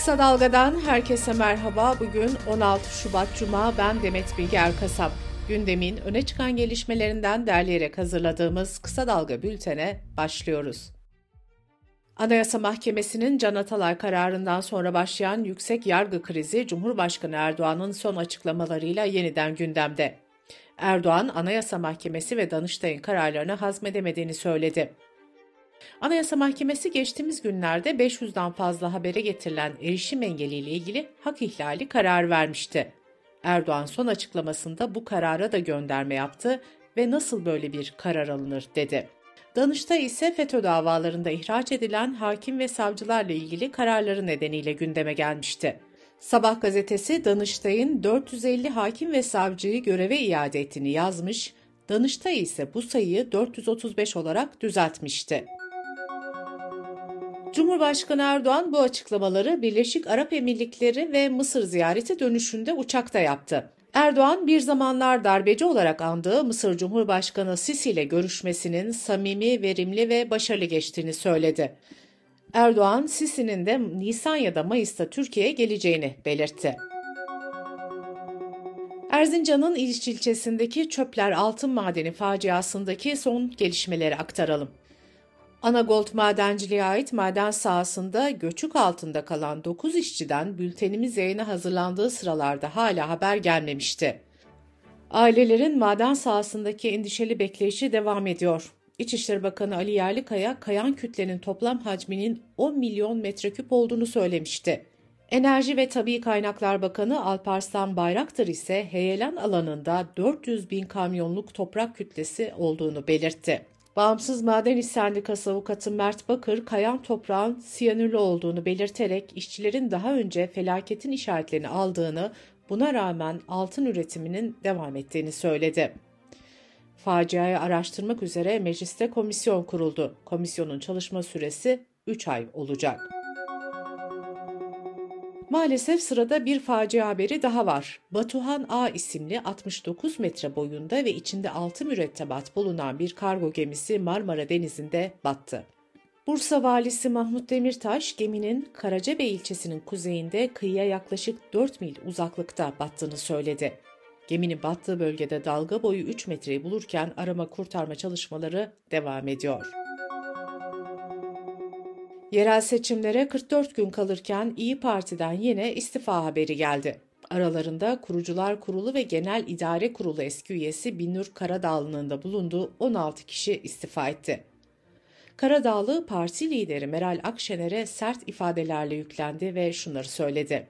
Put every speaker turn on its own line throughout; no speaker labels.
Kısa Dalga'dan herkese merhaba. Bugün 16 Şubat Cuma. Ben Demet Bilge Erkasap. Gündemin öne çıkan gelişmelerinden derleyerek hazırladığımız Kısa Dalga bültene başlıyoruz. Anayasa Mahkemesi'nin Can Atalay kararından sonra başlayan yüksek yargı krizi Cumhurbaşkanı Erdoğan'ın son açıklamalarıyla yeniden gündemde. Erdoğan, Anayasa Mahkemesi ve Danıştay'ın kararlarını hazmedemediğini söyledi. Anayasa Mahkemesi geçtiğimiz günlerde 500'den fazla habere getirilen erişim engeliyle ilgili hak ihlali karar vermişti. Erdoğan son açıklamasında bu karara da gönderme yaptı ve nasıl böyle bir karar alınır dedi. Danıştay ise FETÖ davalarında ihraç edilen hakim ve savcılarla ilgili kararları nedeniyle gündeme gelmişti. Sabah gazetesi Danıştay'ın 450 hakim ve savcıyı göreve iade ettiğini yazmış, Danıştay ise bu sayıyı 435 olarak düzeltmişti. Cumhurbaşkanı Erdoğan bu açıklamaları Birleşik Arap Emirlikleri ve Mısır ziyareti dönüşünde uçakta yaptı. Erdoğan bir zamanlar darbeci olarak andığı Mısır Cumhurbaşkanı Sisi ile görüşmesinin samimi, verimli ve başarılı geçtiğini söyledi. Erdoğan, Sisi'nin de Nisan ya da Mayıs'ta Türkiye'ye geleceğini belirtti. Erzincan'ın İliç ilçesindeki Çöpler Altın Madeni faciasındaki son gelişmeleri aktaralım. Anagold Madenciliğe ait maden sahasında göçük altında kalan 9 işçiden bültenimiz yayına hazırlandığı sıralarda hala haber gelmemişti. Ailelerin maden sahasındaki endişeli bekleyişi devam ediyor. İçişleri Bakanı Ali Yerlikaya, kayan kütlenin toplam hacminin 10 milyon metreküp olduğunu söylemişti. Enerji ve Tabi Kaynaklar Bakanı Alparslan Bayraktar ise heyelan alanında 400 bin kamyonluk toprak kütlesi olduğunu belirtti. Bağımsız Maden İş Sendikası avukatı Mert Bakır, kayan toprağın siyanürlü olduğunu belirterek işçilerin daha önce felaketin işaretlerini aldığını, buna rağmen altın üretiminin devam ettiğini söyledi. Faciayı araştırmak üzere mecliste komisyon kuruldu. Komisyonun çalışma süresi 3 ay olacak. Maalesef sırada bir facia haberi daha var. Batuhan A isimli 69 metre boyunda ve içinde altı mürettebat bulunan bir kargo gemisi Marmara Denizi'nde battı. Bursa valisi Mahmut Demirtaş geminin Karacabey ilçesinin kuzeyinde kıyıya yaklaşık 4 mil uzaklıkta battığını söyledi. Geminin battığı bölgede dalga boyu 3 metreyi bulurken arama kurtarma çalışmaları devam ediyor. Yerel seçimlere 44 gün kalırken İyi Parti'den yine istifa haberi geldi. Aralarında Kurucular Kurulu ve Genel İdare Kurulu eski üyesi Binur Karadağlı'nın da bulunduğu 16 kişi istifa etti. Karadağlı parti lideri Meral Akşener'e sert ifadelerle yüklendi ve şunları söyledi.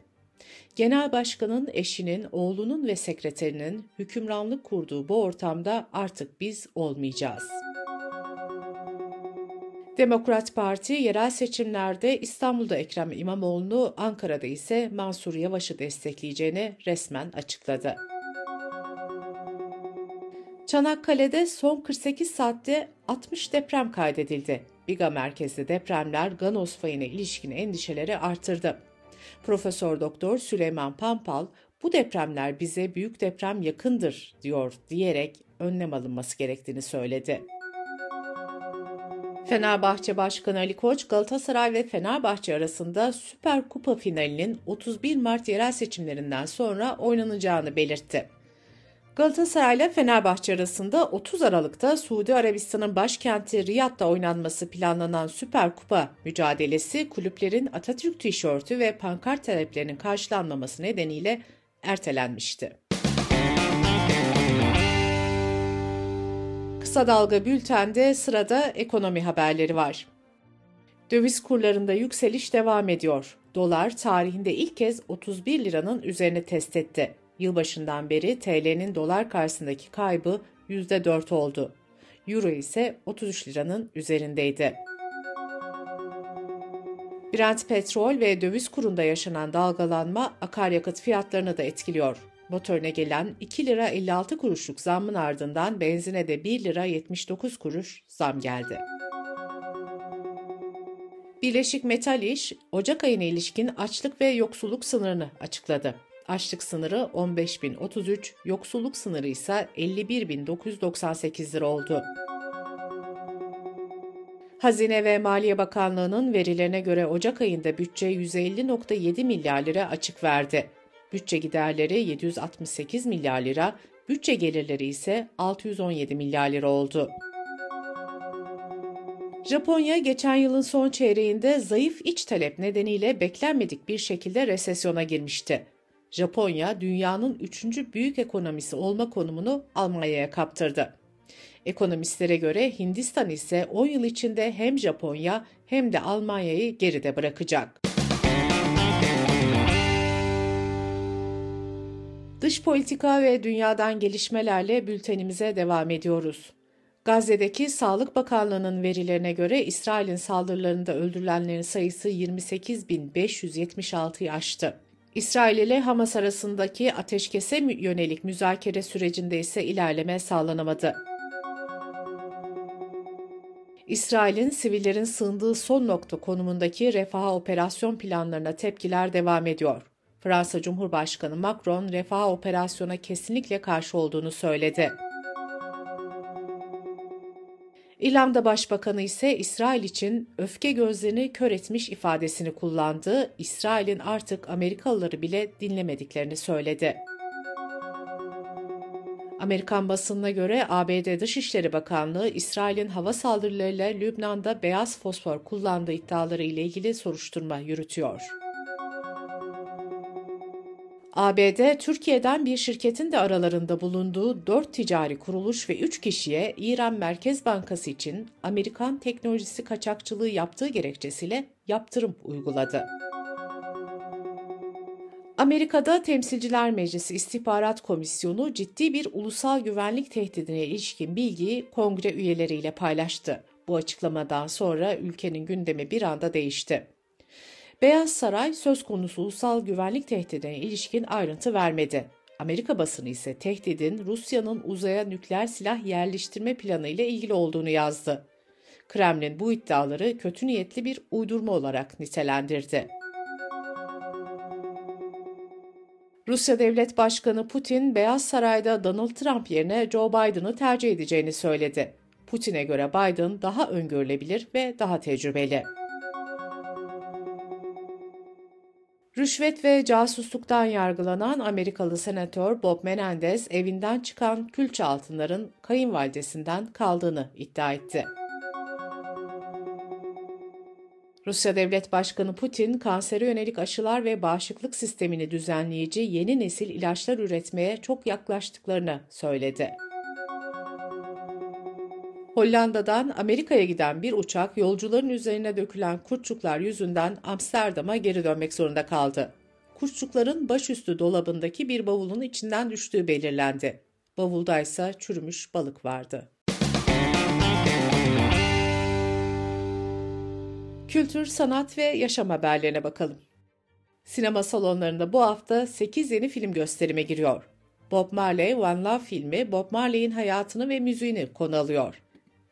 Genel başkanın eşinin, oğlunun ve sekreterinin hükümranlık kurduğu bu ortamda artık biz olmayacağız.'' Demokrat Parti yerel seçimlerde İstanbul'da Ekrem İmamoğlu'nu, Ankara'da ise Mansur Yavaş'ı destekleyeceğini resmen açıkladı. Çanakkale'de son 48 saatte 60 deprem kaydedildi. Biga merkezli depremler Ganos fayına ilişkin endişeleri artırdı. Profesör Doktor Süleyman Pampal, bu depremler bize büyük deprem yakındır diyor diyerek önlem alınması gerektiğini söyledi. Fenerbahçe Başkanı Ali Koç, Galatasaray ve Fenerbahçe arasında Süper Kupa finalinin 31 Mart yerel seçimlerinden sonra oynanacağını belirtti. Galatasaray ile Fenerbahçe arasında 30 Aralık'ta Suudi Arabistan'ın başkenti Riyad'da oynanması planlanan Süper Kupa mücadelesi kulüplerin Atatürk tişörtü ve pankart taleplerinin karşılanmaması nedeniyle ertelenmişti. Kısa Dalga Bülten'de sırada ekonomi haberleri var. Döviz kurlarında yükseliş devam ediyor. Dolar tarihinde ilk kez 31 liranın üzerine test etti. Yılbaşından beri TL'nin dolar karşısındaki kaybı %4 oldu. Euro ise 33 liranın üzerindeydi. Brent petrol ve döviz kurunda yaşanan dalgalanma akaryakıt fiyatlarını da etkiliyor. Motorine gelen 2 lira 56 kuruşluk zammın ardından benzine de 1 lira 79 kuruş zam geldi. Birleşik Metal İş, Ocak ayına ilişkin açlık ve yoksulluk sınırını açıkladı. Açlık sınırı 15.033, yoksulluk sınırı ise 51.998 lira oldu. Hazine ve Maliye Bakanlığı'nın verilerine göre Ocak ayında bütçe 150.7 milyar lira açık verdi. Bütçe giderleri 768 milyar lira, bütçe gelirleri ise 617 milyar lira oldu. Japonya geçen yılın son çeyreğinde zayıf iç talep nedeniyle beklenmedik bir şekilde resesyona girmişti. Japonya dünyanın üçüncü büyük ekonomisi olma konumunu Almanya'ya kaptırdı. Ekonomistlere göre Hindistan ise 10 yıl içinde hem Japonya hem de Almanya'yı geride bırakacak. Dış politika ve dünyadan gelişmelerle bültenimize devam ediyoruz. Gazze'deki Sağlık Bakanlığı'nın verilerine göre İsrail'in saldırılarında öldürülenlerin sayısı 28.576'yı aştı. İsrail ile Hamas arasındaki ateşkese yönelik müzakere sürecinde ise ilerleme sağlanamadı. İsrail'in sivillerin sığındığı son nokta konumundaki refah operasyon planlarına tepkiler devam ediyor. Fransa Cumhurbaşkanı Macron refah operasyona kesinlikle karşı olduğunu söyledi. İrlanda Başbakanı ise İsrail için öfke gözlerini kör etmiş ifadesini kullandı. İsrail'in artık Amerikalıları bile dinlemediklerini söyledi. Amerikan basınına göre ABD Dışişleri Bakanlığı İsrail'in hava saldırılarıyla Lübnan'da beyaz fosfor kullandığı iddiaları ile ilgili soruşturma yürütüyor. ABD, Türkiye'den bir şirketin de aralarında bulunduğu 4 ticari kuruluş ve 3 kişiye İran Merkez Bankası için Amerikan teknolojisi kaçakçılığı yaptığı gerekçesiyle yaptırım uyguladı. Amerika'da Temsilciler Meclisi İstihbarat Komisyonu ciddi bir ulusal güvenlik tehdidine ilişkin bilgiyi kongre üyeleriyle paylaştı. Bu açıklamadan sonra ülkenin gündemi bir anda değişti. Beyaz Saray söz konusu ulusal güvenlik tehdidine ilişkin ayrıntı vermedi. Amerika basını ise tehdidin Rusya'nın uzaya nükleer silah yerleştirme planı ile ilgili olduğunu yazdı. Kremlin bu iddiaları kötü niyetli bir uydurma olarak nitelendirdi. Rusya Devlet Başkanı Putin, Beyaz Saray'da Donald Trump yerine Joe Biden'ı tercih edeceğini söyledi. Putin'e göre Biden daha öngörülebilir ve daha tecrübeli. Rüşvet ve casusluktan yargılanan Amerikalı senatör Bob Menendez evinden çıkan külçe altınların kayınvalidesinden kaldığını iddia etti. Rusya Devlet Başkanı Putin, kansere yönelik aşılar ve bağışıklık sistemini düzenleyici yeni nesil ilaçlar üretmeye çok yaklaştıklarını söyledi. Hollanda'dan Amerika'ya giden bir uçak yolcuların üzerine dökülen kurtçuklar yüzünden Amsterdam'a geri dönmek zorunda kaldı. Kurtçukların başüstü dolabındaki bir bavulun içinden düştüğü belirlendi. Bavulda ise çürümüş balık vardı. Kültür, sanat ve yaşam haberlerine bakalım. Sinema salonlarında bu hafta 8 yeni film gösterime giriyor. Bob Marley One Love filmi Bob Marley'in hayatını ve müziğini konu alıyor.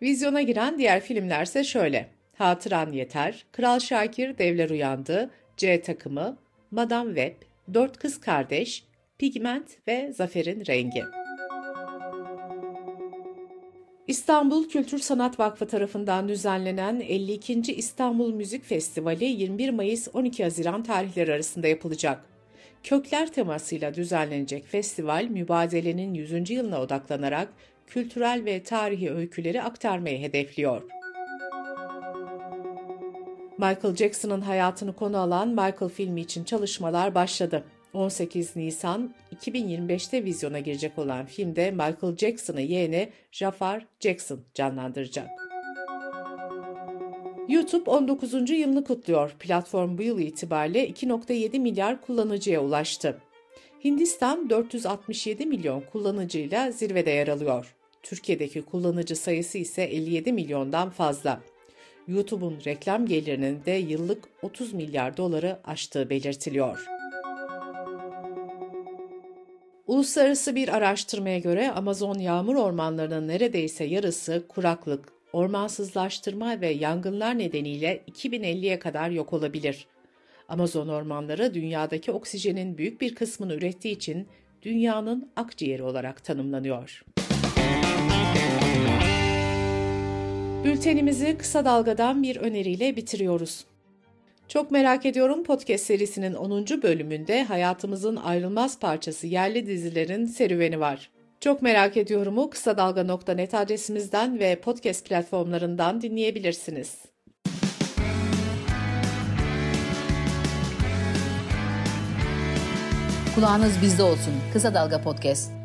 Vizyona giren diğer filmlerse şöyle. Hatıran Yeter, Kral Şakir Devler Uyandı, C Takımı, Madame Web, Dört Kız Kardeş, Pigment ve Zafer'in Rengi. İstanbul Kültür Sanat Vakfı tarafından düzenlenen 52. İstanbul Müzik Festivali 21 Mayıs 12 Haziran tarihleri arasında yapılacak. Kökler temasıyla düzenlenecek festival mübadelenin 100. yılına odaklanarak kültürel ve tarihi öyküleri aktarmayı hedefliyor. Michael Jackson'ın hayatını konu alan Michael filmi için çalışmalar başladı. 18 Nisan 2025'te vizyona girecek olan filmde Michael Jackson'ı yeğeni Jafar Jackson canlandıracak. YouTube 19. yılını kutluyor. Platform bu yıl itibariyle 2.7 milyar kullanıcıya ulaştı. Hindistan 467 milyon kullanıcıyla zirvede yer alıyor. Türkiye'deki kullanıcı sayısı ise 57 milyondan fazla. YouTube'un reklam gelirinin de yıllık 30 milyar doları aştığı belirtiliyor. Uluslararası bir araştırmaya göre Amazon yağmur ormanlarının neredeyse yarısı kuraklık, ormansızlaştırma ve yangınlar nedeniyle 2050'ye kadar yok olabilir. Amazon ormanları dünyadaki oksijenin büyük bir kısmını ürettiği için dünyanın akciğeri olarak tanımlanıyor. Bültenimizi kısa dalgadan bir öneriyle bitiriyoruz. Çok merak ediyorum podcast serisinin 10. bölümünde hayatımızın ayrılmaz parçası yerli dizilerin serüveni var. Çok merak ediyorumu kısa dalga.net adresimizden ve podcast platformlarından dinleyebilirsiniz.
Kulağınız bizde olsun. Kısa Dalga Podcast.